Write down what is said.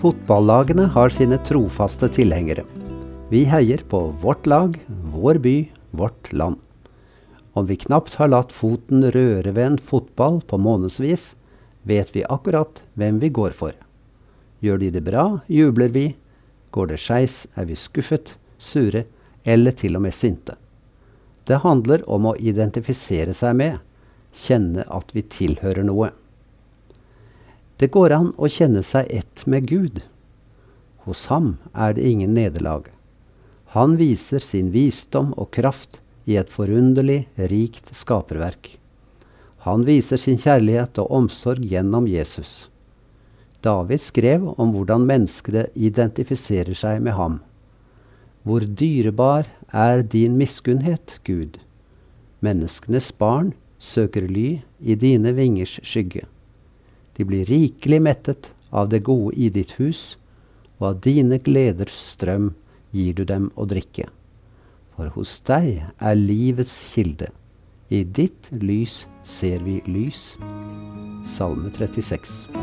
Fotballagene har sine trofaste tilhengere. Vi heier på vårt lag, vår by, vårt land. Om vi knapt har latt foten røre ved en fotball på månedsvis, vet vi akkurat hvem vi går for. Gjør de det bra, jubler vi. Går det skeis, er vi skuffet, sure eller til og med sinte. Det handler om å identifisere seg med, kjenne at vi tilhører noe. Det går an å kjenne seg ett med Gud. Hos ham er det ingen nederlag. Han viser sin visdom og kraft i et forunderlig rikt skaperverk. Han viser sin kjærlighet og omsorg gjennom Jesus. David skrev om hvordan mennesker identifiserer seg med ham. Hvor dyrebar er din miskunnhet, Gud. Menneskenes barn søker ly i dine vingers skygge. De blir rikelig mettet av det gode i ditt hus, og av dine gleders strøm gir du dem å drikke. For hos deg er livets kilde. I ditt lys ser vi lys. Salme 36.